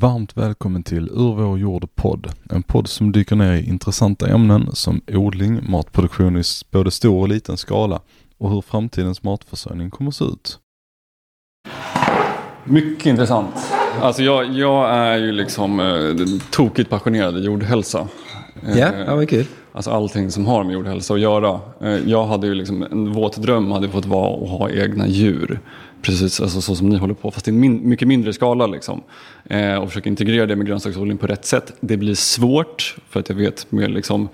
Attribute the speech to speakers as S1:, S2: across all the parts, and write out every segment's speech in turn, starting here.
S1: Varmt välkommen till Ur vår jord podd. En podd som dyker ner i intressanta ämnen som odling, matproduktion i både stor och liten skala och hur framtidens matförsörjning kommer att se ut.
S2: Mycket intressant. Alltså jag, jag är ju liksom eh, tokigt passionerad i jordhälsa.
S3: Ja, ja vad kul.
S2: Alltså allting som har med jordhälsa att göra. Eh, jag hade ju liksom, en våt dröm hade fått vara att ha egna djur. Precis alltså så som ni håller på, fast i en min, mycket mindre skala. Liksom. Eh, och försöka integrera det med grönsaksodling på rätt sätt. Det blir svårt, för att jag vet med liksom,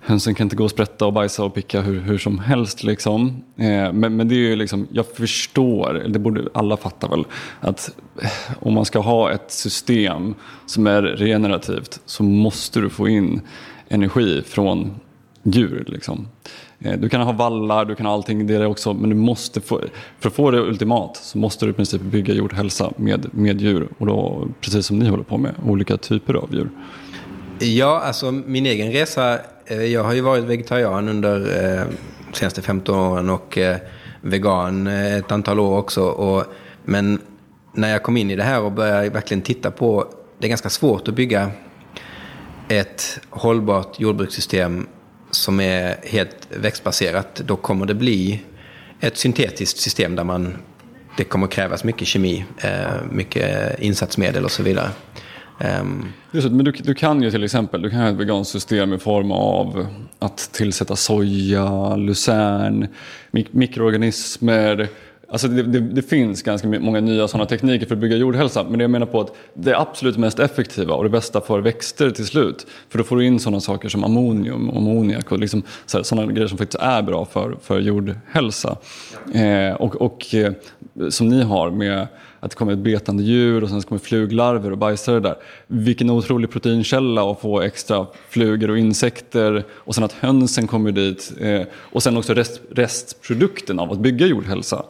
S2: hönsen kan inte gå och sprätta och bajsa och picka hur, hur som helst. Liksom. Eh, men, men det är ju liksom, jag förstår, det borde alla fatta väl, att eh, om man ska ha ett system som är regenerativt så måste du få in energi från djur. Liksom. Eh, du kan ha vallar, du kan ha allting det också, men du måste få, för att få det ultimat så måste du i princip bygga jordhälsa med, med djur. Och då, precis som ni håller på med, olika typer av djur.
S3: Ja, alltså min egen resa, eh, jag har ju varit vegetarian under eh, de senaste 15 åren och eh, vegan eh, ett antal år också. Och, men när jag kom in i det här och började verkligen titta på, det är ganska svårt att bygga ett hållbart jordbrukssystem som är helt växtbaserat, då kommer det bli ett syntetiskt system där man, det kommer krävas mycket kemi, eh, mycket insatsmedel och så vidare. Ehm.
S2: Just det, men du, du, kan ju till exempel du kan ha ett veganskt system i form av att tillsätta soja, lucern, mik mikroorganismer, Alltså det, det, det, finns ganska många nya sådana tekniker för att bygga jordhälsa. Men det jag menar på att det absolut mest effektiva och det bästa för växter till slut. För då får du in sådana saker som ammonium och ammoniak och liksom sådana grejer som faktiskt är bra för, för jordhälsa. Eh, och, och eh, som ni har med att det kommer ett betande djur och sen kommer fluglarver och bajsare där. Vilken otrolig proteinkälla att få extra flugor och insekter och sen att hönsen kommer dit. Eh, och sen också rest, restprodukten av att bygga jordhälsa.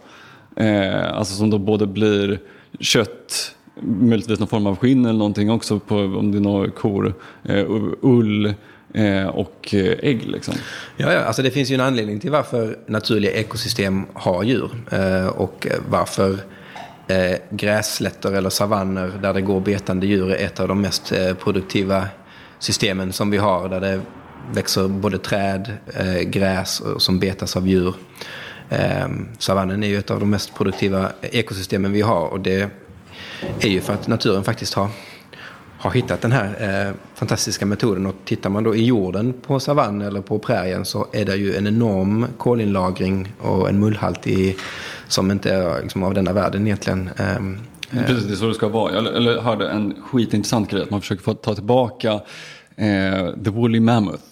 S2: Eh, alltså som då både blir kött, möjligtvis någon form av skinn eller någonting också på, om det är några kor, eh, ull eh, och eh, ägg. Liksom.
S3: Ja, ja, alltså det finns ju en anledning till varför naturliga ekosystem har djur eh, och varför eh, grässlätter eller savanner där det går betande djur är ett av de mest eh, produktiva systemen som vi har där det växer både träd, eh, gräs som betas av djur. Eh, savannen är ju ett av de mest produktiva ekosystemen vi har och det är ju för att naturen faktiskt har, har hittat den här eh, fantastiska metoden. Och tittar man då i jorden på savannen eller på prärien så är det ju en enorm kolinlagring och en mullhalt i, som inte är liksom, av denna världen egentligen.
S2: Eh, Precis, det är så det ska vara. Jag hörde en skitintressant grej, att man försöker få ta tillbaka eh, the woolly mammoth.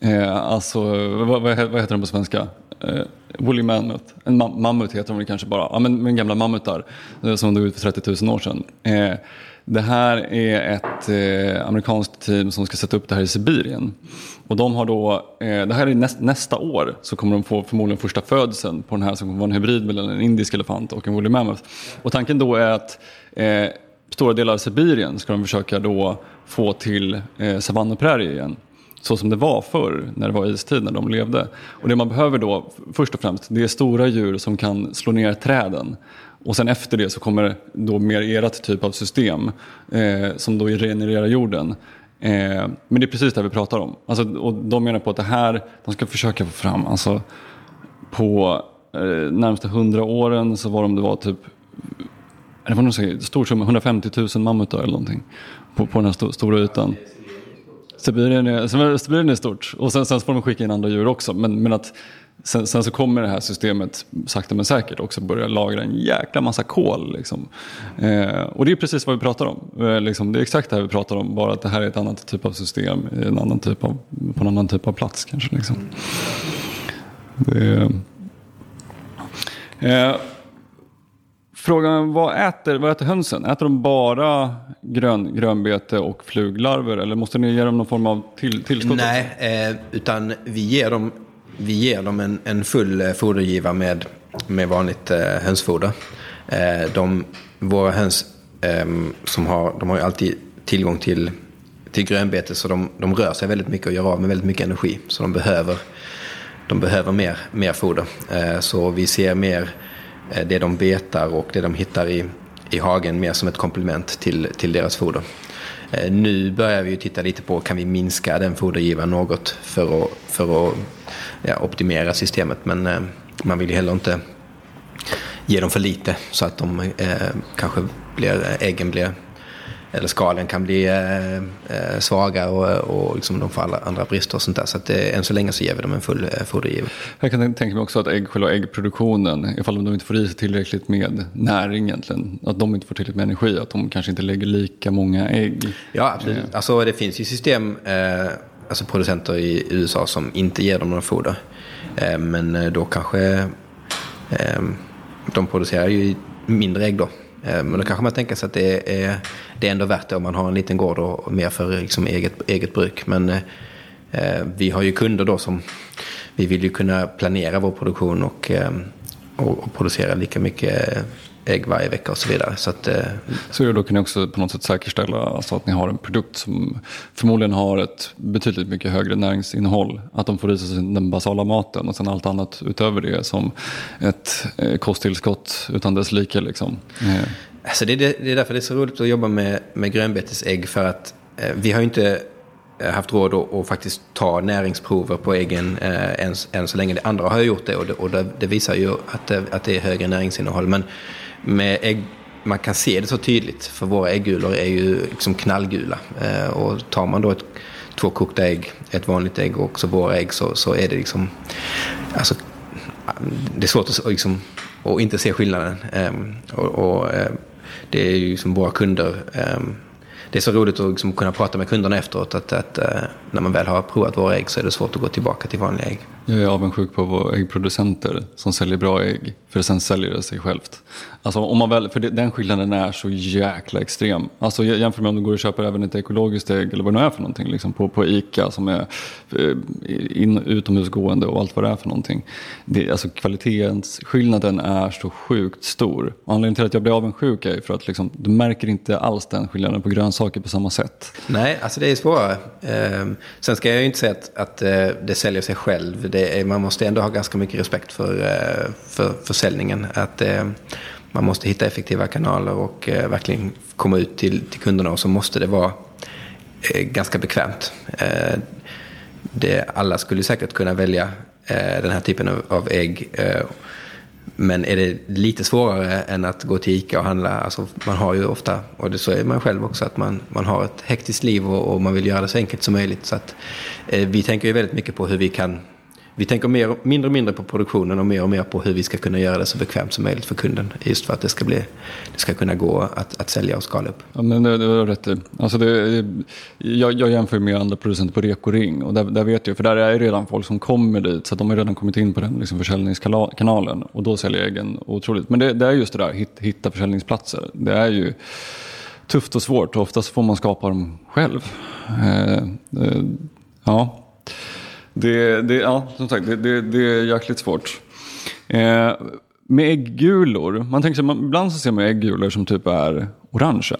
S2: Eh, alltså, vad, vad, heter den på svenska? Eh, woolly mammoth. En ma mammut heter de kanske bara. Ja, men, men gamla mammutar eh, som dog ut för 30 000 år sedan. Eh, det här är ett eh, amerikanskt team som ska sätta upp det här i Sibirien. Och de har då, eh, det här är näst, nästa år så kommer de få förmodligen första födseln på den här som kommer vara en hybrid mellan en indisk elefant och en woolly mammoth. Och tanken då är att eh, stora delar av Sibirien ska de försöka då få till eh, savann igen så som det var förr när det var istid när de levde. Och det man behöver då först och främst det är stora djur som kan slå ner träden. Och sen efter det så kommer då mer erat typ av system eh, som då regenererar jorden. Eh, men det är precis det vi pratar om. Alltså, och de menar på att det här, de ska försöka få fram, alltså på eh, närmsta hundra åren så var de, det var typ det var nog stor summa, 150 000 mammutar eller någonting på, på den här st stora ytan. Sibirien är, Sibirien är stort och sen, sen får de skicka in andra djur också. Men, men att sen, sen, så kommer det här systemet sakta men säkert också börja lagra en jäkla massa kol. Liksom. Eh, och det är precis vad vi pratar om. Eh, liksom, det är exakt det här vi pratar om, bara att det här är ett annat typ av system en annan typ av, på en annan typ av plats kanske. Liksom. Det, eh, Frågan vad äter, vad äter hönsen? Äter de bara grön, grönbete och fluglarver eller måste ni ge dem någon form av till, tillskott?
S3: Nej, eh, utan vi ger dem, vi ger dem en, en full eh, fodergiva med, med vanligt eh, hönsfoder. Eh, de, våra höns eh, som har, de har ju alltid tillgång till, till grönbete så de, de rör sig väldigt mycket och gör av med väldigt mycket energi. Så de behöver, de behöver mer, mer foder. Eh, så vi ser mer Eh, Eh, det de betar och det de hittar i, i hagen mer som ett komplement till, till deras foder. Eh, nu börjar vi ju titta lite på kan vi minska den fodergivaren något för att, för att ja, optimera systemet. Men eh, man vill ju heller inte ge dem för lite så att de eh, kanske blir, äggen blir eller skalen kan bli eh, eh, svaga och, och liksom de får alla andra brister och sånt där. Så att, eh, än så länge så ger vi dem en full eh, fodergivning.
S2: Jag kan tänka mig också att ägg, själva äggproduktionen, ifall de inte får i sig tillräckligt med näring egentligen, att de inte får tillräckligt med energi, att de kanske inte lägger lika många ägg.
S3: Ja, absolut. Eh. Alltså det finns ju system, eh, alltså producenter i USA som inte ger dem några foder. Eh, men då kanske de producerar ju mindre ägg då. Eh, men då kanske man tänker sig att det är, det är ändå värt det om man har en liten gård och mer för liksom eget, eget bruk. Men eh, eh, vi har ju kunder då som vi vill ju kunna planera vår produktion och, eh, och, och producera lika mycket ägg varje vecka och så vidare. Så, att, eh,
S2: så då kan ni också på något sätt säkerställa alltså att ni har en produkt som förmodligen har ett betydligt mycket högre näringsinnehåll. Att de får i sig den basala maten och sen allt annat utöver det som ett eh, kosttillskott utan dess like. Liksom.
S3: Eh. Alltså det, är, det är därför det är så roligt att jobba med, med grönbetesägg för att eh, vi har ju inte eh, haft råd att, att faktiskt ta näringsprover på äggen eh, än, än så länge. Det andra har gjort det och det, och det, det visar ju att, att det är högre näringsinnehåll. Men med ägg, man kan se det så tydligt för våra äggulor är ju liksom knallgula. Eh, och tar man då ett, två kokta ägg, ett vanligt ägg och också våra ägg så, så är det liksom... Alltså, det är svårt att, liksom, att inte se skillnaden. Eh, och, och eh, det är ju liksom våra kunder ehm, det är så roligt att liksom kunna prata med kunderna efteråt. Att, att, eh, när man väl har provat våra ägg så är det svårt att gå tillbaka till vanliga ägg.
S2: Jag är avundsjuk på våra äggproducenter som säljer bra ägg. För sen säljer det sig självt. Alltså, om man väl, för den skillnaden är så jäkla extrem. Alltså, jämför med om du går och köper även ett ekologiskt ägg eller vad det nu är för någonting. Liksom, på, på ICA som är eh, in, utomhusgående och allt vad det är för någonting. Det, alltså, kvalitetsskillnaden är så sjukt stor. Och anledningen till att jag blir avundsjuk är för att liksom, du märker inte alls den skillnaden på grönsaker på samma sätt.
S3: Nej, alltså det är svårare. Eh, sen ska jag ju inte säga att, att eh, det säljer sig själv är, man måste ändå ha ganska mycket respekt för, eh, för försäljningen. Att, eh, man måste hitta effektiva kanaler och eh, verkligen komma ut till, till kunderna och så måste det vara ganska bekvämt. Det, alla skulle säkert kunna välja den här typen av, av ägg. Men är det lite svårare än att gå till ICA och handla? Alltså man har ju ofta, och det så är man själv också, att man, man har ett hektiskt liv och, och man vill göra det så enkelt som möjligt. Så att, eh, vi tänker ju väldigt mycket på hur vi kan vi tänker mer, mindre och mindre på produktionen och mer och mer på hur vi ska kunna göra det så bekvämt som möjligt för kunden. Just för att det ska, bli, det ska kunna gå att, att sälja och skala upp.
S2: Ja, men det, det har rätt alltså det, jag, jag jämför med andra producenter på Rekoring och där, där vet jag, för där är det redan folk som kommer dit så de har redan kommit in på den liksom, försäljningskanalen och då säljer äggen otroligt. Men det, det är just det där, hit, hitta försäljningsplatser. Det är ju tufft och svårt och oftast får man skapa dem själv. Eh, eh, ja. Det, det, ja, som sagt, det, det, det är jäkligt svårt. Eh, med äggulor, man tänker sig, man, ibland så ser man äggulor som typ är orangea.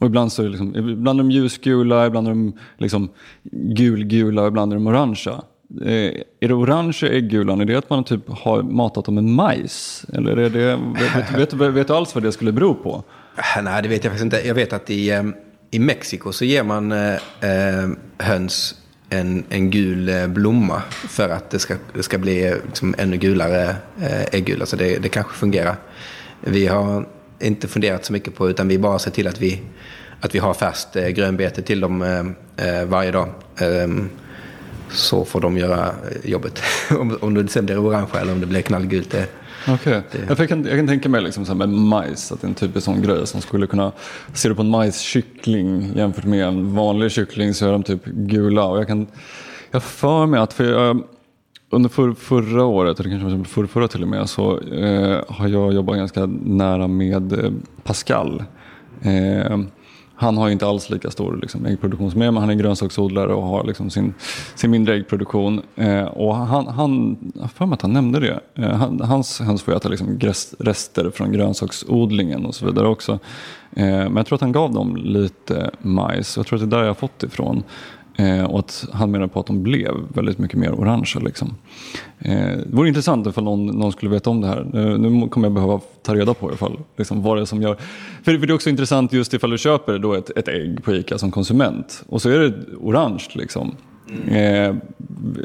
S2: Och ibland, så är det liksom, ibland är de ljusgula, ibland är de liksom gulgula och ibland är de orangea. Eh, är det orange äggulan, är det att man typ har matat dem med majs? Eller är det, vet, vet, vet, vet du alls vad det skulle bero på?
S3: Nej, det vet jag faktiskt inte. Jag vet att i, eh, i Mexiko så ger man eh, eh höns en, en gul eh, blomma för att det ska, det ska bli eh, liksom ännu gulare eh, äggula. Så alltså det, det kanske fungerar. Vi har inte funderat så mycket på utan vi bara ser till att vi, att vi har färskt grönbete till dem varje dag. Ehm, så får de göra jobbet. om, om det sen blir orange eller om det blir knallgult, det,
S2: Okej. Okay. Jag, kan, jag kan tänka mig liksom så med majs, att det är en typisk sån grej som skulle kunna... Ser du på en majskyckling jämfört med en vanlig kyckling så är de typ gula. Och jag kan... Jag för mig att... För jag, under för, förra året, eller kanske förra, förra till och med, så eh, har jag jobbat ganska nära med eh, Pascal. Eh, han har inte alls lika stor liksom, äggproduktion som jag men han är grönsaksodlare och har liksom, sin, sin mindre äggproduktion. Eh, och han, han, jag för mig att han nämnde det. Eh, han, hans höns får äta liksom, rester från grönsaksodlingen och så vidare också. Eh, men jag tror att han gav dem lite majs. Jag tror att det är där jag har fått ifrån. Eh, och att han menar på att de blev väldigt mycket mer orangea. Liksom. Eh, det vore intressant ifall någon, någon skulle veta om det här. Nu, nu kommer jag behöva ta reda på ifall, liksom, vad det är som gör... För, för det är också intressant just ifall du köper då ett, ett ägg på ICA som konsument och så är det orange. Liksom. Eh,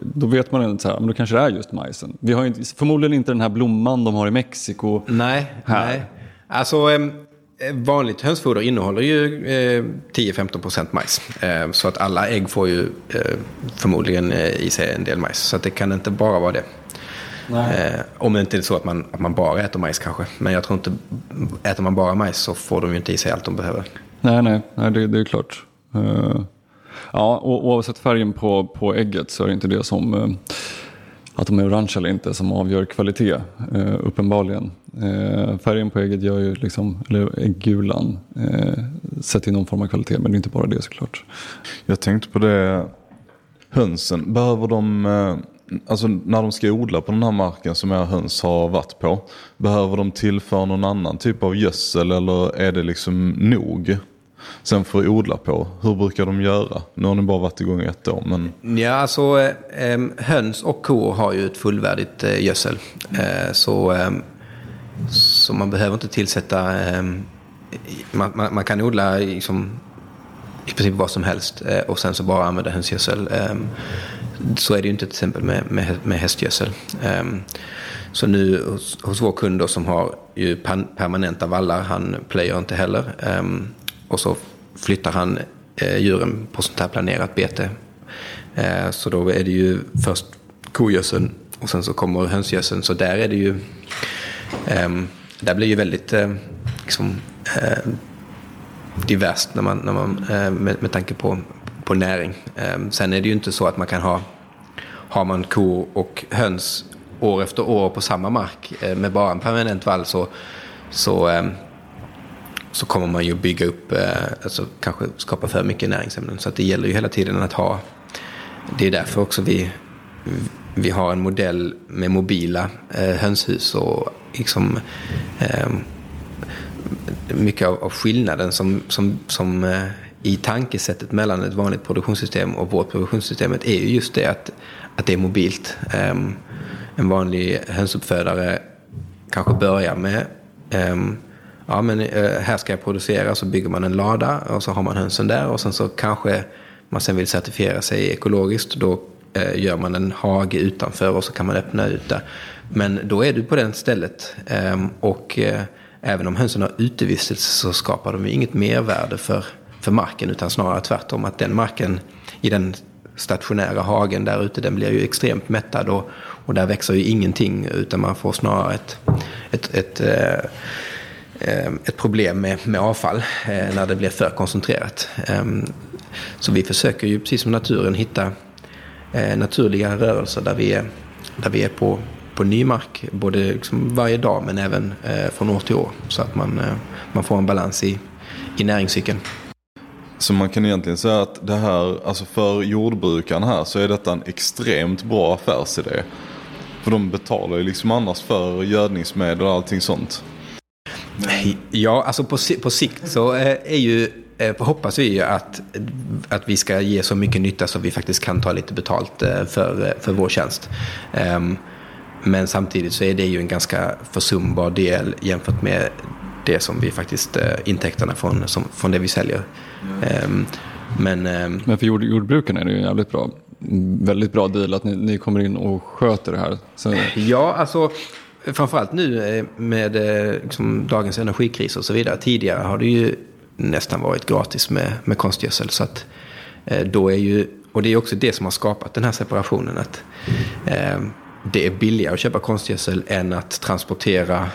S2: då vet man inte så här, men då kanske det är just majsen. Vi har inte, förmodligen inte den här blomman de har i Mexiko.
S3: Nej,
S2: här.
S3: nej. Alltså vanligt hönsfoder innehåller ju eh, 10-15% majs. Eh, så att alla ägg får ju eh, förmodligen eh, i sig en del majs. Så att det kan inte bara vara det. Eh, om det inte är så att man, att man bara äter majs kanske. Men jag tror inte, äter man bara majs så får de ju inte i sig allt de behöver.
S2: Nej, nej, nej det, det är klart. Eh, ja, oavsett färgen på, på ägget så är det inte det som eh, att de är orange eller inte som avgör kvalitet, eh, uppenbarligen. Eh, färgen på ägget gör ju liksom, eller äggulan, eh, sätter någon form av kvalitet, men det är inte bara det såklart.
S1: Jag tänkte på det, hönsen, behöver de, eh, alltså när de ska odla på den här marken som era höns har varit på, behöver de tillföra någon annan typ av gödsel eller är det liksom nog? Sen får odla på, hur brukar de göra? Nu har ni bara varit igång ett år men...
S3: Ja, alltså eh, höns och kor har ju ett fullvärdigt eh, gödsel. Eh, så, eh, så man behöver inte tillsätta... Eh, man, man, man, kan odla liksom, i princip vad som helst eh, och sen så bara använda hönsgödsel. så är det ju inte till exempel med, med, med hästgödsel. så nu hos, hos vår kund då, som har ju permanenta vallar, han plöjer inte heller och så flyttar han eh, djuren på sånt här planerat bete. Eh, så då är det ju först kogödseln och sen så kommer hönsgödseln. Så där är det ju, ehm, där blir ju väldigt eh, liksom, diverst när man, när man, med, med tanke på, på näring. Ehm, sen är det ju inte så att man kan ha, har man kor och höns år efter år på samma mark med bara en permanent vall så, så ehm, så kommer man ju bygga upp, eh, alltså kanske skapa för mycket näringsämnen. Så att det gäller ju hela tiden att ha, det är därför också vi, vi har en modell med mobila eh, hönshus och liksom eh, mycket av, av skillnaden som, som, som eh, i tankesättet mellan ett vanligt produktionssystem och vårt produktionssystem är ju just det att, att det är mobilt. Eh, en vanlig hönsuppfödare kanske börjar med eh, ja men eh, här ska jag producera, så bygger man en lada och så har man hönsen där. Och sen så kanske man sen vill certifiera sig ekologiskt, då eh, gör man en hage utanför och så kan man öppna ut där. Men då är du på det stället. Ehm, och eh, även om hönsen har utevistelse så skapar de ju inget mervärde för, för marken utan snarare tvärtom. Att den marken i den stationära hagen där ute den blir ju extremt mättad och, och där växer ju ingenting utan man får snarare ett, ett, ett, Eh, ett problem med, med avfall eh, när det blir för koncentrerat. Ehm, så vi försöker ju precis som naturen hitta eh, naturliga rörelser där vi är, där vi är på, på ny mark både liksom varje dag men även eh, från år till år så att man, eh, man får en balans i, i näringscykeln.
S1: Så man kan egentligen säga att det här, alltså för jordbrukarna här så är detta en extremt bra affärsidé. För de betalar ju liksom annars för gödningsmedel och allting sånt.
S3: Ja, alltså på, på sikt så eh, är ju, eh, hoppas vi ju att, att vi ska ge så mycket nytta så vi faktiskt kan ta lite betalt eh, för, för vår tjänst. Ehm, men samtidigt så är det ju en ganska försumbar del jämfört med det som vi faktiskt, intäkterna från, som, från det vi säljer. Mm. Men,
S2: ehm, men för jord, jordbrukarna är det ju jävligt bra väldigt bra deal att ni, ni kommer in och sköter det här.
S3: Så... Ja, alltså framförallt nu eh, med eh, liksom, dagens energikris och så vidare. Tidigare har det ju nästan varit gratis med, med konstgödsel. Så att, eh, då är ju, och det är också det som har skapat den här separationen. Att, eh, det är billigare att köpa konstgödsel än att transportera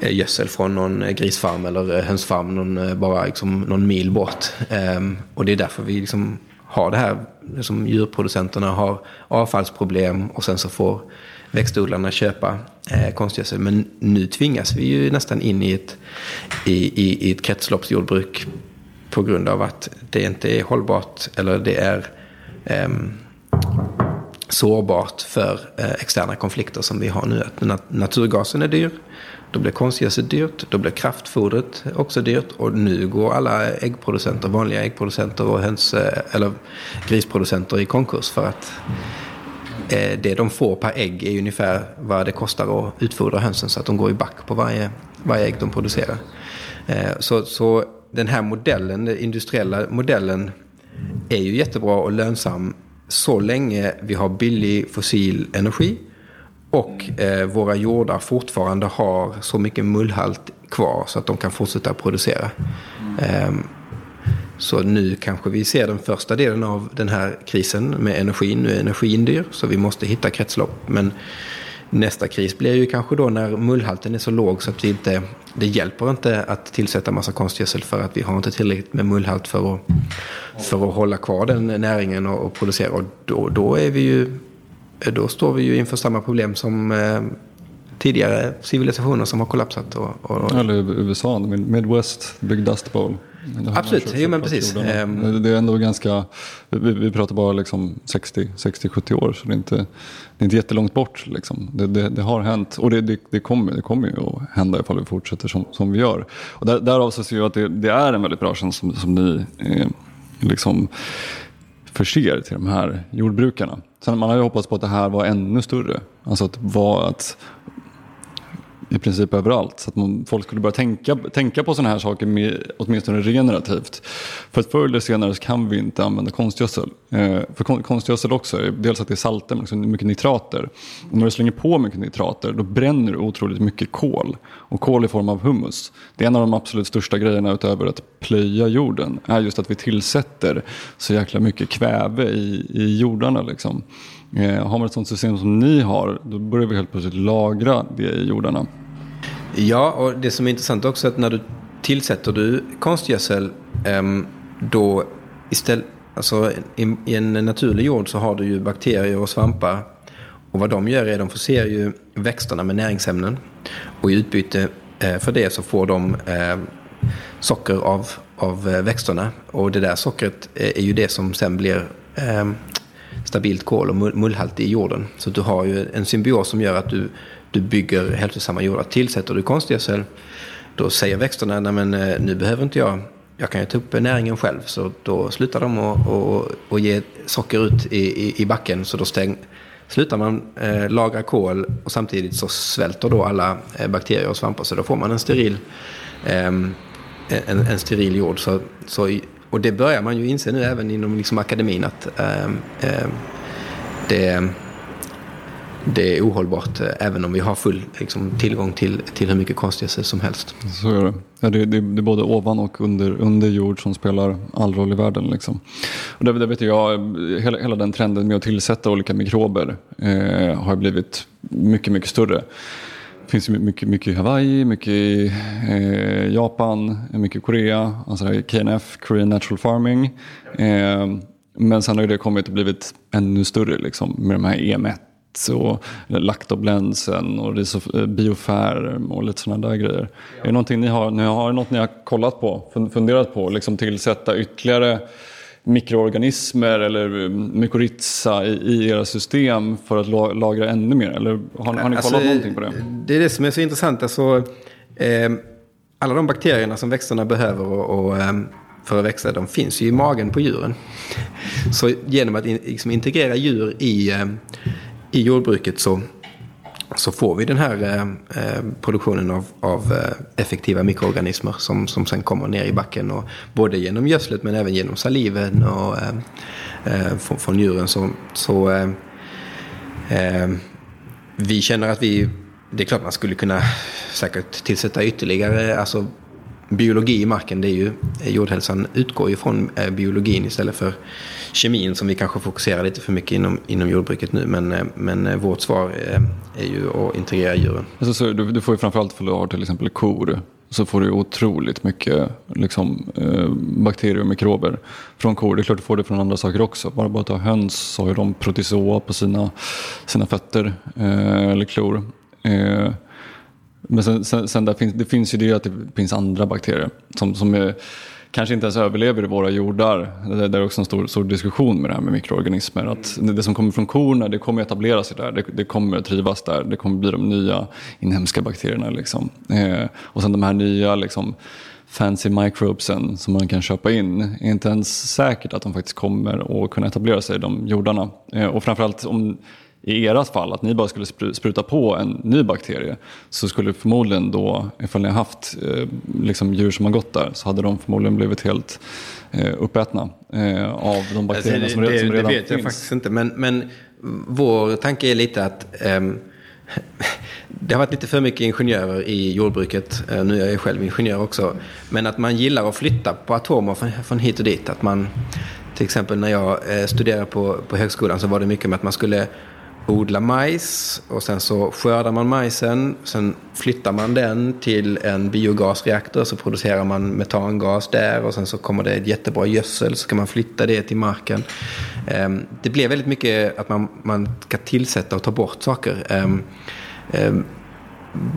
S3: gödsel från någon grisfarm eller hönsfarm någon, bara liksom någon mil bort. Eh, och det är därför vi liksom har det här, som djurproducenterna har avfallsproblem och sen så får växtodlarna köpa eh, konstgödsel. Men nu tvingas vi ju nästan in i ett, i, i, i ett kretsloppsjordbruk på grund av att det inte är hållbart eller det är eh, sårbart för eh, externa konflikter som vi har nu. Att naturgasen är dyr. då blir konstgödsel dyrt, då blir kraftfodret också dyrt och nu går alla äggproducenter, vanliga äggproducenter och höns, eh, eller grisproducenter i konkurs för att det de får per ägg är ungefär vad det kostar att utfodra hönsen så att de går i back på varje, varje ägg de producerar. Eh, så, så den här modellen, den industriella modellen, är ju jättebra och lönsam så länge vi har billig fossil energi och eh, våra jordar fortfarande har så mycket mullhalt kvar så att de kan fortsätta producera. Så nu kanske vi ser den första delen av den här krisen med energin. Nu är energin dyr så vi måste hitta kretslopp. Men nästa kris blir ju kanske då när mullhalten är så låg så att vi inte, det hjälper inte att tillsätta massa konstgödsel för att vi har inte tillräckligt med mullhalt för att, för att hålla kvar den näringen och, och producera. Och då, då är vi ju då står vi ju inför samma problem som eh, tidigare civilisationer som har kollapsat. Och, och,
S2: Eller USA, Midwest, Big Dust Bowl.
S3: Absolut, jo men precis.
S2: Ehm. Det är ändå ganska, vi, vi pratar bara liksom 60-70 år så det är, inte, det är inte jättelångt bort. Liksom. Det, det, det har hänt och det, det, det, kommer, det kommer ju att hända ifall vi fortsätter som, som vi gör. Och där, därav så ser jag att det, det är en väldigt bra tjänst som, som ni eh, liksom förser till de här jordbrukarna. Sen man har ju hoppats på att det här var ännu större. Alltså att, var att i princip överallt. Så att man, folk skulle börja tänka, tänka på sådana här saker med, åtminstone regenerativt. För att förr eller senare så kan vi inte använda konstgödsel. Eh, för konstgödsel också, dels att det är salter men också liksom mycket nitrater. Och när du slänger på mycket nitrater då bränner du otroligt mycket kol. Och kol i form av humus. Det är en av de absolut största grejerna utöver att plöja jorden. är just att vi tillsätter så jäkla mycket kväve i, i jordarna. Liksom. Eh, har man ett sådant system som ni har, då börjar vi helt plötsligt lagra det i jordarna.
S3: Ja, och det som är intressant också är att när du tillsätter du konstgödsel, eh, då istället, alltså i, i en naturlig jord så har du ju bakterier och svampar. Och vad de gör är att de förser ju växterna med näringsämnen. Och i utbyte eh, för det så får de eh, socker av, av eh, växterna. Och det där sockret eh, är ju det som sen blir ehm, stabilt kol och mullhalt i jorden. Så du har ju en symbios som gör att du, du bygger hälsosamma jordar. Tillsätter du konstgödsel då säger växterna Nej, men eh, nu behöver inte jag, jag kan ju ta upp näringen själv. Så då slutar de att och, och ge socker ut i, i, i backen. Så då stäng, slutar man eh, lagra kol och samtidigt så svälter då alla eh, bakterier och svampar. Så då får man en steril, eh, en, en steril jord. Så, så och det börjar man ju inse nu även inom liksom akademin att ehm, ehm, det, det är ohållbart eh, även om vi har full liksom, tillgång till, till hur mycket konstgödsel som helst.
S2: Så är det. Ja, det, det, det är både ovan och under, under jord som spelar all roll i världen. Liksom. Och det, det vet jag, hela, hela den trenden med att tillsätta olika mikrober eh, har blivit mycket, mycket större. Det finns mycket, mycket i Hawaii, mycket i eh, Japan, mycket i Korea, alltså KNF, Korean Natural Farming. Eh, men sen har ju det kommit och blivit ännu större liksom, med de här EM1 och laktoblensen och eh, biofärm och lite sådana där grejer. Är det någonting ni har, ni har, något ni har kollat på, funderat på, liksom tillsätta ytterligare mikroorganismer eller mykorrhiza i, i era system för att lagra ännu mer? Eller har, har ni kollat alltså, någonting på det?
S3: Det är det som är så intressant. Alltså, eh, alla de bakterierna som växterna behöver och, och, eh, för att växa, de finns ju i magen på djuren. Så genom att in, liksom integrera djur i, eh, i jordbruket så så får vi den här eh, eh produktionen av, av eh, effektiva mikroorganismer som, som sen kommer ner i backen. Och både genom gödslet men även genom saliven och, eh, eh från, från djuren. Så, så eh, eh vi känner att vi, det är klart man skulle kunna säkert tillsätta ytterligare, alltså biologi i marken, det är ju, jordhälsan utgår ju från biologin istället för kemin som vi kanske fokuserar lite för mycket inom, inom jordbruket nu. Men, eh, men eh, vårt svar är, är ju att integrera djuren.
S2: Alltså, så du, du får ju framförallt för att du har till exempel kor så får du otroligt mycket liksom, eh, bakterier och mikrober från kor. Det är klart du får det från andra saker också. Bara bara att ta höns så har ju de protozoa på sina, sina fötter eh, eller klor. Eh, men sen, sen, sen där finns, det finns ju det att det finns andra bakterier som, som är kanske inte ens överlever i våra jordar. Det, är också en stor, stor diskussion med det här med mikroorganismer. Att det, det som kommer från korna, det kommer etablera sig där, det, det kommer trivas där, det kommer bli de nya inhemska bakterierna. Liksom. Eh, och sen de här nya liksom, fancy microbesen som man kan köpa in är inte ens säkert att de faktiskt kommer att kunna etablera sig i de jordarna. Eh, och framförallt om i ert fall, att ni bara skulle spruta på en ny bakterie så skulle förmodligen då, ifall ni har haft eh, liksom djur som har gått där, så hade de förmodligen blivit helt eh, uppätna eh, av de bakterierna alltså, det, som, som, redan finns. Det vet jag
S3: faktiskt inte, men, men vår tanke är lite att um, det har varit lite för mycket ingenjörer i jordbruket. Uh, nu är jag själv ingenjör också. Men att man gillar att flytta på atomer från, från hit och dit. Att man, till exempel när jag eh, studerade på, på högskolan så var det mycket med att man skulle odla majs och sen så skördar man majsen. Sen flyttar man den till en biogasreaktor så producerar man metangas där och sen så kommer det ett jättebra gödsel så kan man flytta det till marken. Ehm, det blir väldigt mycket att man, man ska tillsätta och ta bort saker. Ehm, ehm,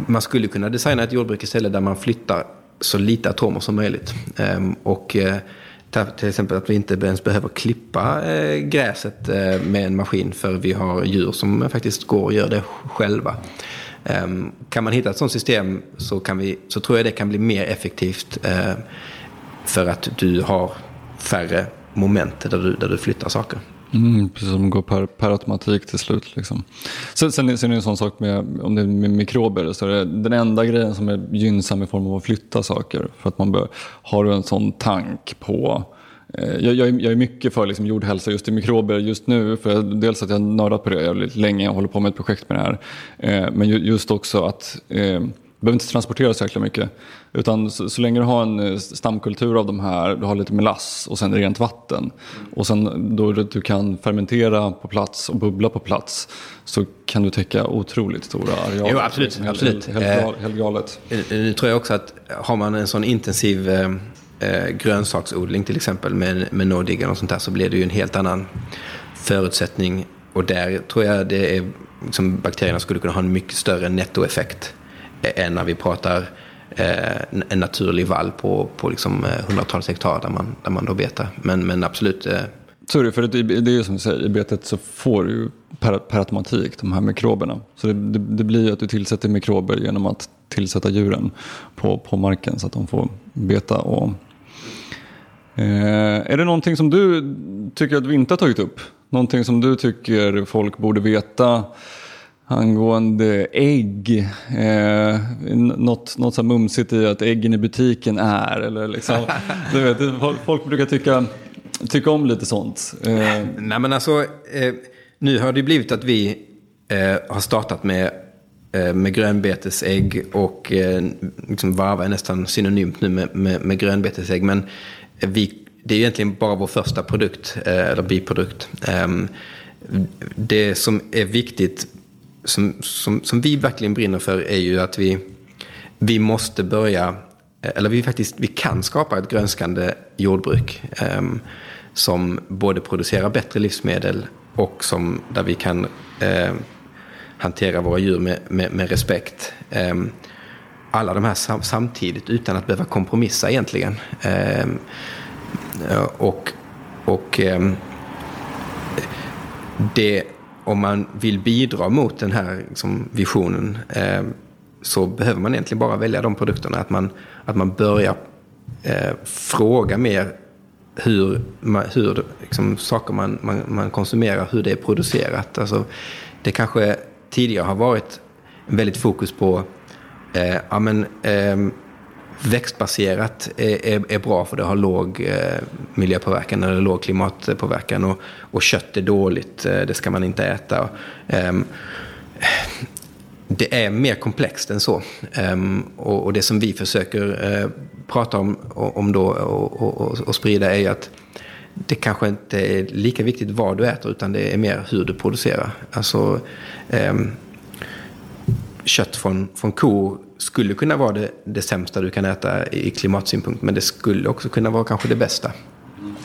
S3: man skulle kunna designa ett jordbruk istället där man flyttar så lite atomer som möjligt. Och eh, till exempel att vi inte ens behöver klippa eh, gräset eh, med en maskin för vi har djur som faktiskt går och gör det själva. Ehm, kan man hitta ett sådant system så, kan vi, så tror jag det kan bli mer effektivt eh, för att du har färre moment där du, där du flyttar saker.
S2: Mm, precis som går per, per automatik till slut. Liksom. Sen, sen, sen är det en sån sak med, om det är med mikrober, så är det den enda grejen som är gynnsam i form av att flytta saker. För att man bör, har du en sån tank på eh, jag, jag, är, jag är mycket för liksom jordhälsa just i mikrober just nu. För dels att jag har nördat på det jävligt länge och håller på med ett projekt med det här. Eh, men just också att eh, behöver inte transportera så jäkla mycket. Utan så, så, länge du har en eh, stamkultur av de här, du har lite melass och sen rent vatten. Och sen då du kan fermentera på plats och bubbla på plats. Så kan du täcka otroligt stora arealer.
S3: Jo, absolut. Helt, absolut.
S2: Helt, helt, helt galet.
S3: Eh, nu tror jag också att har man en sån intensiv eh, eh grönsaksodling till exempel med, med nådiggen och sånt där så blir det ju en helt annan förutsättning. Och där tror jag det är, liksom, bakterierna skulle kunna ha en mycket större nettoeffekt Eh, än när vi pratar eh, en naturlig vall på, på liksom eh, hundratals hektar där man, där man då betar. Men, men absolut. Eh...
S2: Så är det, för det, det är ju som du säger, i betet så får du per, per automatik de här mikroberna. Så det, det, det blir ju att du tillsätter mikrober genom att tillsätta djuren på, på marken så att de får beta. Och, eh, är det någonting som du tycker att vi inte har tagit upp? Någonting som du tycker folk borde veta angående ägg. Eh, något, något så mumsigt i att äggen i butiken är. Eller liksom, du vet, folk brukar tycka, tycka om lite sånt.
S3: Eh. Nej men alltså, eh, nu har det blivit att vi eh, har startat med eh, med grönbetesägg och eh, liksom varva är nästan synonymt nu med, med, med grönbetesägg. Men vi, det är egentligen bara vår första produkt, eller biprodukt. Ehm, det som är viktigt som, som, som vi verkligen brinner för är ju att vi, vi måste börja, eh, eller vi faktiskt vi kan skapa ett grönskande jordbruk eh, som både producerar bättre livsmedel och som, där vi kan eh, hantera våra djur med, med, med respekt. Eh, alla de här sam, samtidigt utan att behöva kompromissa egentligen. Ehm, eh, och och ehm, det om man vill bidra mot den här liksom, visionen eh, så behöver man egentligen bara välja de produkterna. Att man, att man börjar eh, fråga mer hur, hur liksom, saker man, man, man, konsumerar, hur det är producerat. Alltså, det kanske tidigare har varit väldigt fokus på eh, amen, eh, växtbaserat är, är, är, bra för det har låg eh, miljöpåverkan eller låg klimatpåverkan. Och, och kött är dåligt, eh, det ska man inte äta. Ehm, det är mer komplext än så. Um, och, och, det som vi försöker uh, prata om, om då, och, och, och, sprida är ju att det kanske inte är lika viktigt vad du äter utan det är mer hur du producerar. Alltså, um, kött från, från kor skulle kunna vara det, det sämsta du kan äta i klimatsynpunkt. Men det skulle också kunna vara kanske det bästa.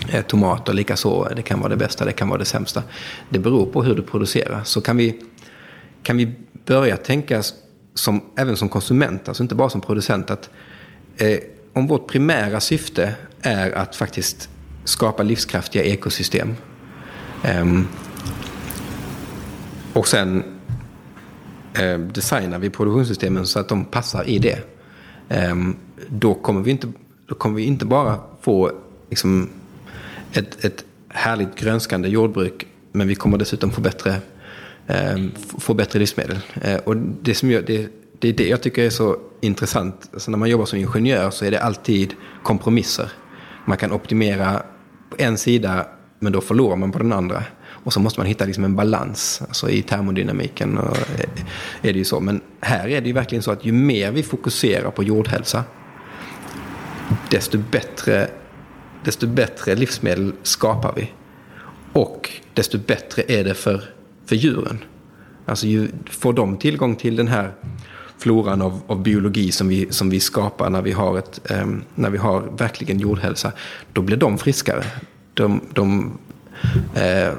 S3: Eh, tomater likaså, det kan vara det bästa, det kan vara det sämsta. Det beror på hur du producerar. Så kan vi, kan vi börja tänka som, även som konsument, alltså inte bara som producent, att eh, om vårt primära syfte är att faktiskt skapa livskraftiga ekosystem eh, och sen eh, designar vi produktionssystemen så att de passar i det. Eh, då, kommer vi inte, då kommer vi inte bara få liksom, ett, ett härligt grönskande jordbruk men vi kommer dessutom få bättre, eh, få bättre livsmedel. Eh, och det, som gör, det, det är det jag tycker är så intressant. Alltså när man jobbar som ingenjör så är det alltid kompromisser. Man kan optimera på en sida men då förlorar man på den andra. Och så måste man hitta liksom en balans. Alltså I termodynamiken och, eh, är det ju så. Men här är det ju verkligen så att ju mer vi fokuserar på jordhälsa desto bättre, desto bättre livsmedel skapar vi. Och desto bättre är det för, för djuren. Alltså ju, får de tillgång till den här floran av, av biologi som vi, som vi skapar när vi, har ett, eh, när vi har verkligen jordhälsa, då blir de friskare. De, de eh,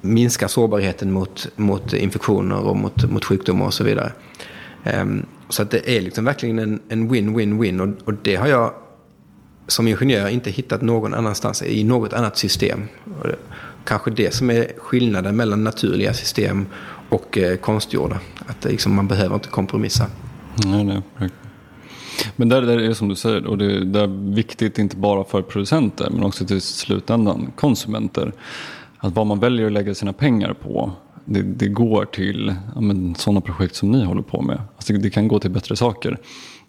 S3: minskar sårbarheten mot, mot infektioner och mot, mot sjukdomar och så vidare. Ehm, så att det är liksom verkligen en win-win-win och, och det har jag som ingenjör inte hittat någon annanstans i något annat system. Kanske det som är skillnaden mellan naturliga system och eh, konstgjorda. Att liksom, man behöver inte kompromissa.
S2: Nej, nej, men där, där är det som du säger, och det, det är viktigt inte bara för producenter men också till slutändan konsumenter. Att vad man väljer att lägga sina pengar på det, det går till ja, men, sådana projekt som ni håller på med. Alltså, det kan gå till bättre saker.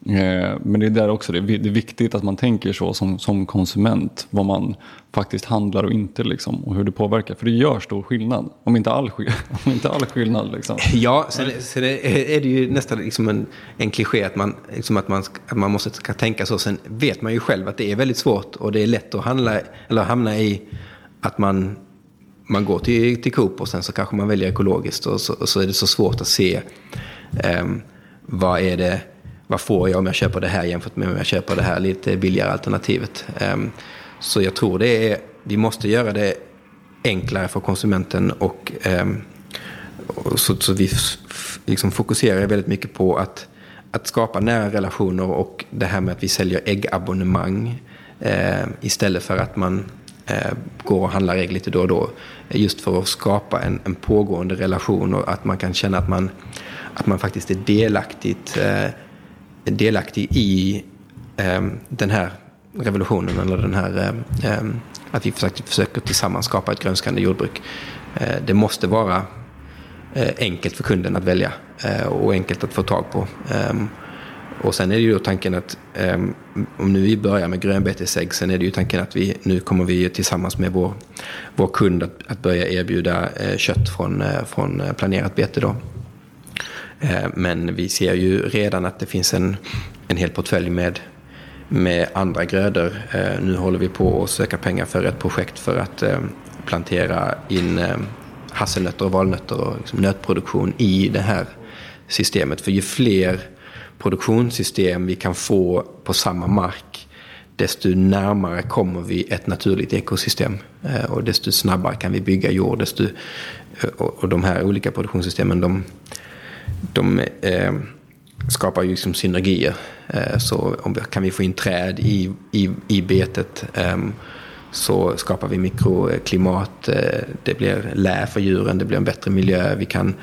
S2: Eh, men det är där också det, det är viktigt att man tänker så som, som konsument. Vad man faktiskt handlar och inte liksom, och hur det påverkar. För det gör stor skillnad. Om inte all, om inte all skillnad. Liksom.
S3: Ja, sen, sen är det ju nästan liksom en, en kliché att man, liksom att, man, att man måste ska tänka så. Sen vet man ju själv att det är väldigt svårt och det är lätt att handla, eller hamna i att man man går till, till Coop och sen så kanske man väljer ekologiskt och så, och så är det så svårt att se um, vad är det, vad får jag om jag köper det här jämfört med om jag köper det här lite billigare alternativet. Um, så jag tror det är, vi måste göra det enklare för konsumenten och, um, och så, så, vi liksom fokuserar väldigt mycket på att, att skapa nära relationer och det här med att vi säljer äggabonnemang eh, istället för att man Eh, går och handlar ägg lite då och då. Just för att skapa en, en pågående relation och att man kan känna att man, att man faktiskt är delaktigt, eh, delaktig i eh, den här revolutionen eller den här eh, ehm, att vi försöker, försöker tillsammans skapa ett grönskande jordbruk. Eh, det måste vara eh, enkelt för kunden att välja eh, och enkelt att få tag på. Ehm, och sen är det ju tanken att um, om nu vi börjar med grönbetesägg, sen är det ju tanken att vi nu kommer vi tillsammans med vår, vår kund att, att börja erbjuda uh, kött från, uh, från eh, planerat bete då. men vi ser ju redan att det finns en, en hel portfölj med, med andra grödor. nu håller vi på att söka pengar för ett projekt för att ehm, plantera in ehm, hasselnötter och valnötter och liksom nötproduktion i det här systemet. För ju fler produktionssystem vi kan få på samma mark desto närmare kommer vi ett naturligt ekosystem. Eh, och desto snabbare kan vi bygga jord. Desto, eh, och de här olika produktionssystemen de, de eh, skapar ju liksom synergier. Eh, så om kan vi få in träd i, i, i betet eh, så skapar vi mikroklimat. Eh, det blir lä för djuren, det blir en bättre miljö. Vi kan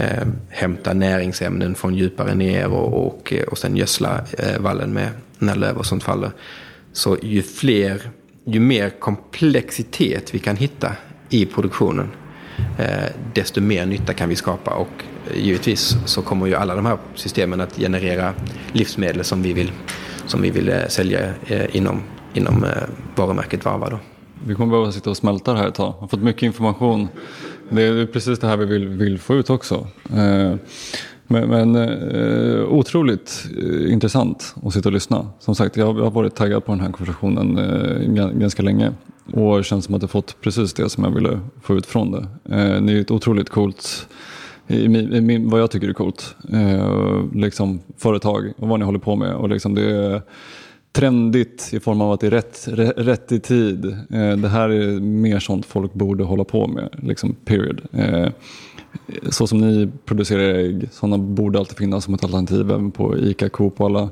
S3: eh, hämta näringsämnen från djupare ner och, och, och sen gödsla eh, vallen med när löv och sånt faller. Så ju fler, ju mer komplexitet vi kan hitta i produktionen eh, desto mer nytta kan vi skapa och eh, givetvis så kommer ju alla de här systemen att generera livsmedel som vi vill, som vi vill eh, sälja eh, inom, inom eh, varumärket Varva. Då.
S2: Vi kommer behöva sitta och smälta det här ett tag. Jag har fått mycket information det är precis det här vi vill, vill få ut också. Eh, men, men eh, otroligt eh, intressant att sitta och lyssna. Som sagt, jag har varit taggad på den här konversationen eh, ganska länge. Och det känns som att jag fått precis det som jag ville få ut från det. Eh, ni är ett otroligt coolt i vad jag tycker är coolt. liksom företag och vad ni håller på med. Och liksom det trendigt i form av att det är rätt, rätt i tid. Eh, det här är mer sånt folk borde hålla på med. Liksom, period. Eh, så som ni producerar ägg, sådana borde alltid finnas som ett alternativ även på ICA, Coop och alla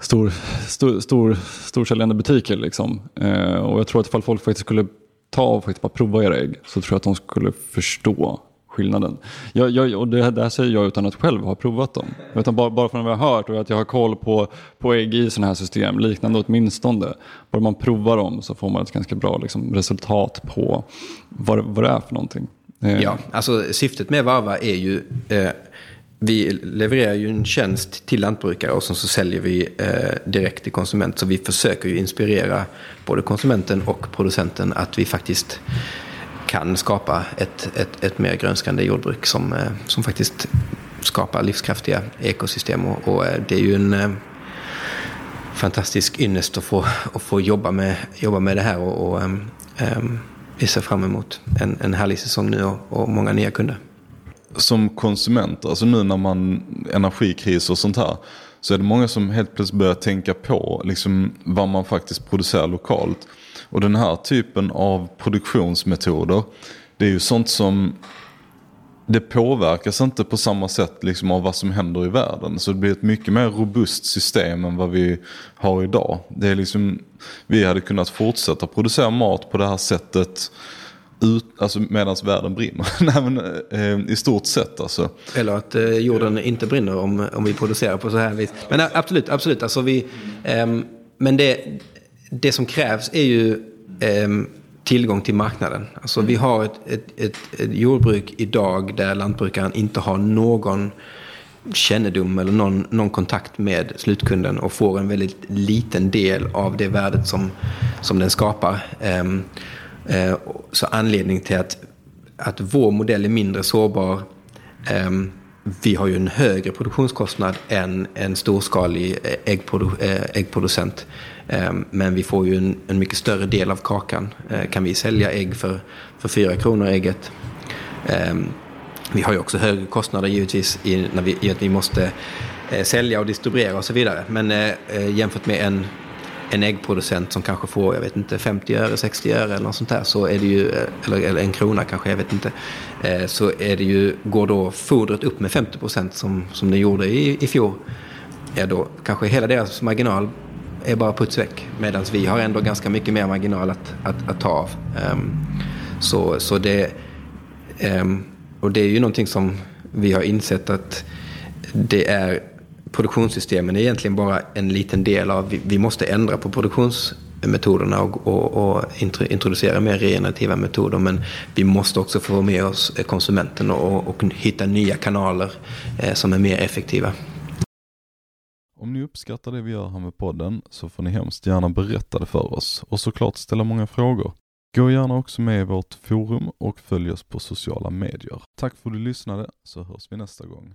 S2: stor, stor, stor, storsäljande butiker. Liksom. Eh, och jag tror att ifall folk faktiskt skulle ta och faktiskt bara prova era ägg så tror jag att de skulle förstå skillnaden. Jag, jag, och det, det här säger jag utan att själv ha provat dem. Utan bara, bara från vad jag har hört och att jag har koll på, på ägg i sådana här system, liknande åtminstone. Bara man provar dem så får man ett ganska bra liksom, resultat på vad, vad det är för någonting.
S3: Eh. Ja, alltså syftet med Varva är ju eh, vi levererar ju en tjänst till lantbrukare och så, så säljer vi eh, direkt till konsument. Så vi försöker ju inspirera både konsumenten och producenten att vi faktiskt kan skapa ett, ett, ett mer grönskande jordbruk som, eh, som faktiskt skapar livskraftiga ekosystem. Och, och eh, det är ju en eh, fantastisk ynnest att få, att få jobba, med, jobba med det här. och, och um, um, vi ser fram emot en, en härlig säsong nu och, och många nya kunder
S1: som konsument, alltså nu när man energikris och sånt här, så är det många som helt plötsligt börjar tänka på liksom, vad man faktiskt producerar lokalt. Och den här typen av produktionsmetoder, det är ju sånt som det påverkas inte på samma sätt liksom av vad som händer i världen. Så det blir ett mycket mer robust system än vad vi har idag. Det är liksom, vi hade kunnat fortsätta producera mat på det här sättet ut, alltså medan världen brinner. Nej, men, eh, I stort sett alltså.
S3: Eller att eh, jorden inte brinner om, om vi producerar på så här vis. Men eh, absolut, absolut. Alltså vi, eh, men det, det som krävs är ju ehm, tillgång till marknaden. Alltså vi har ett, ett, ett, ett jordbruk idag där lantbrukaren inte har någon kännedom eller någon, någon kontakt med slutkunden och får en väldigt liten del av det värdet som, som den skapar. Um, Eh, så anledning till att, att vår modell är mindre sårbar. Ehm, vi har ju en högre produktionskostnad än en storskalig äggprodu eh, äggproducent. Eh, men vi får ju en, en, mycket större del av kakan. Eh, kan vi sälja ägg för, för 4 kronor ägget. Ehm, vi har ju också högre kostnader givetvis i, när vi, i att vi måste eh, sälja och distribuera och så vidare. Men jämfört med en en äggproducent som kanske får, jag vet inte, 50 öre, 60 öre eller något sånt där, så är det ju, eller, eller en krona kanske, jag vet inte, eh, så är det ju, går då fodret upp med 50 procent som, som det gjorde i, i fjol, ja då kanske hela deras marginal är bara puts väck. Medan vi har ändå ganska mycket mer marginal att, att, att ta av. Um, så, så det, um, och det är ju någonting som vi har insett att det är produktionssystemen är egentligen bara en liten del av, vi, vi måste ändra på produktionsmetoderna och, och, och, introducera mer regenerativa metoder. Men vi måste också få med oss konsumenten och, och hitta nya kanaler eh, som är mer effektiva.
S1: Om ni uppskattar det vi gör här med podden så får ni hemskt gärna berätta det för oss och såklart ställa många frågor. Gå gärna också med i vårt forum och följ oss på sociala medier. Tack för att du lyssnade så hörs vi nästa gång.